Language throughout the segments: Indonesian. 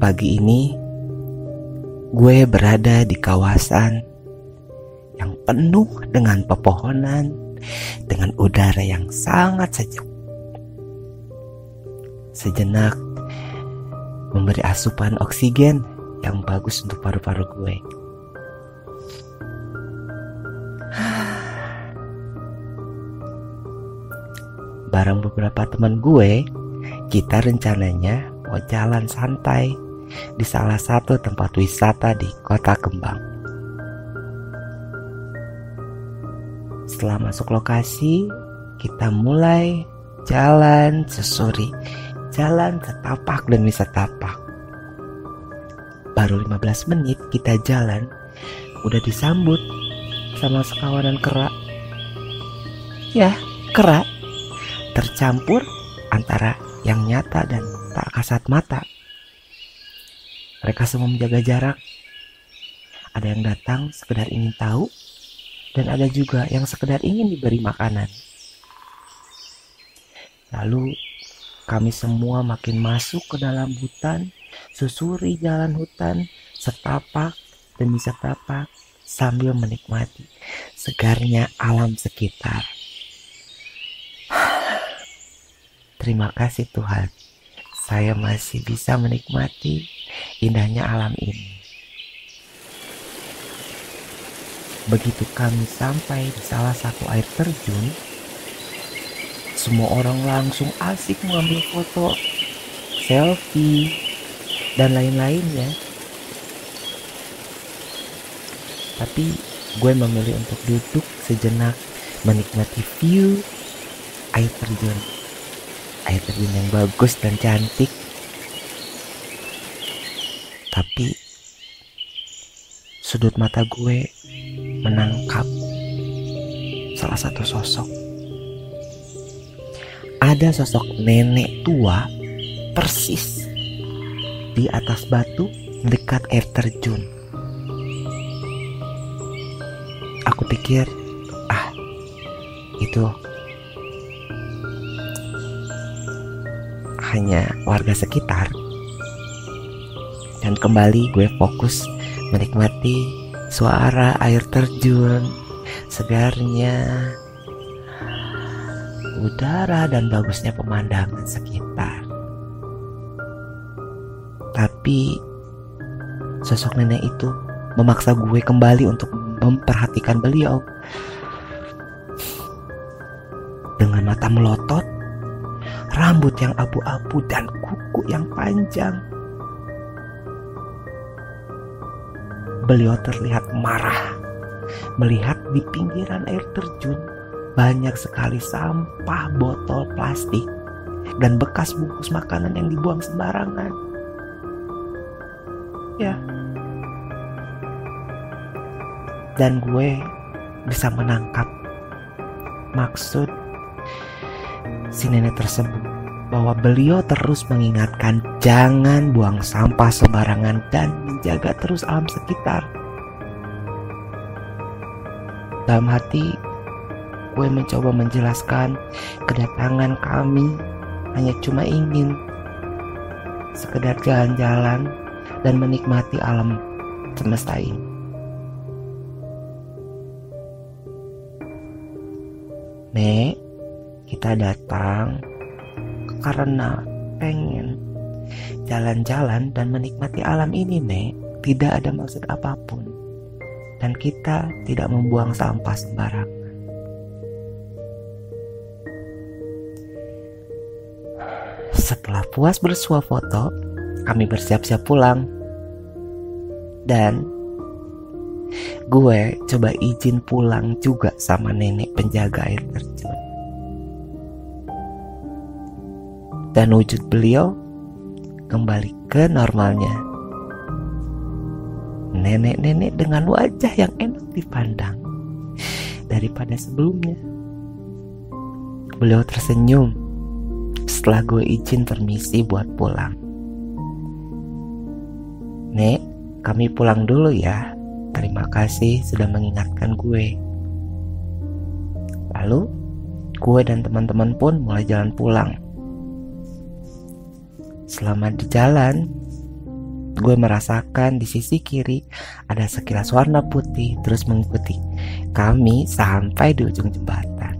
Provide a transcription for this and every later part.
Pagi ini gue berada di kawasan yang penuh dengan pepohonan, dengan udara yang sangat sejuk. Sejenak memberi asupan oksigen yang bagus untuk paru-paru gue. Bareng beberapa teman gue, kita rencananya mau jalan santai di salah satu tempat wisata di Kota Kembang. Setelah masuk lokasi, kita mulai jalan sesuri, jalan setapak demi setapak. Baru 15 menit kita jalan, udah disambut sama sekawanan kerak. Ya, kerak tercampur antara yang nyata dan tak kasat mata. Mereka semua menjaga jarak. Ada yang datang sekedar ingin tahu, dan ada juga yang sekedar ingin diberi makanan. Lalu kami semua makin masuk ke dalam hutan, susuri jalan hutan, setapak demi setapak sambil menikmati segarnya alam sekitar. Terima kasih Tuhan, saya masih bisa menikmati indahnya alam ini. Begitu kami sampai di salah satu air terjun, semua orang langsung asik mengambil foto, selfie, dan lain-lainnya. Tapi gue memilih untuk duduk sejenak menikmati view air terjun air terjun yang bagus dan cantik tapi sudut mata gue menangkap salah satu sosok ada sosok nenek tua persis di atas batu dekat air terjun aku pikir ah itu hanya warga sekitar. Dan kembali gue fokus menikmati suara air terjun, segarnya udara dan bagusnya pemandangan sekitar. Tapi sosok nenek itu memaksa gue kembali untuk memperhatikan beliau. Dengan mata melotot, rambut yang abu-abu dan kuku yang panjang. Beliau terlihat marah melihat di pinggiran air terjun banyak sekali sampah botol plastik dan bekas bungkus makanan yang dibuang sembarangan. Ya. Dan gue bisa menangkap maksud si nenek tersebut bahwa beliau terus mengingatkan jangan buang sampah sembarangan dan menjaga terus alam sekitar. Dalam hati, gue mencoba menjelaskan kedatangan kami hanya cuma ingin sekedar jalan-jalan dan menikmati alam semesta ini. Nek, kita datang karena pengen jalan-jalan dan menikmati alam ini, Nek. Tidak ada maksud apa pun. Dan kita tidak membuang sampah sembarangan. Setelah puas bersuah foto, kami bersiap-siap pulang. Dan gue coba izin pulang juga sama nenek penjaga air terjun. Dan wujud beliau kembali ke normalnya. Nenek-nenek dengan wajah yang enak dipandang daripada sebelumnya. Beliau tersenyum setelah gue izin permisi buat pulang. Nek, kami pulang dulu ya. Terima kasih sudah mengingatkan gue. Lalu, gue dan teman-teman pun mulai jalan pulang. Selama di jalan, gue merasakan di sisi kiri ada sekilas warna putih terus mengikuti kami sampai di ujung jembatan.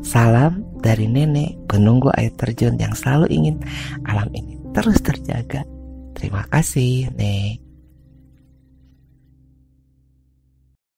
Salam dari nenek penunggu air terjun yang selalu ingin alam ini terus terjaga. Terima kasih, Nek.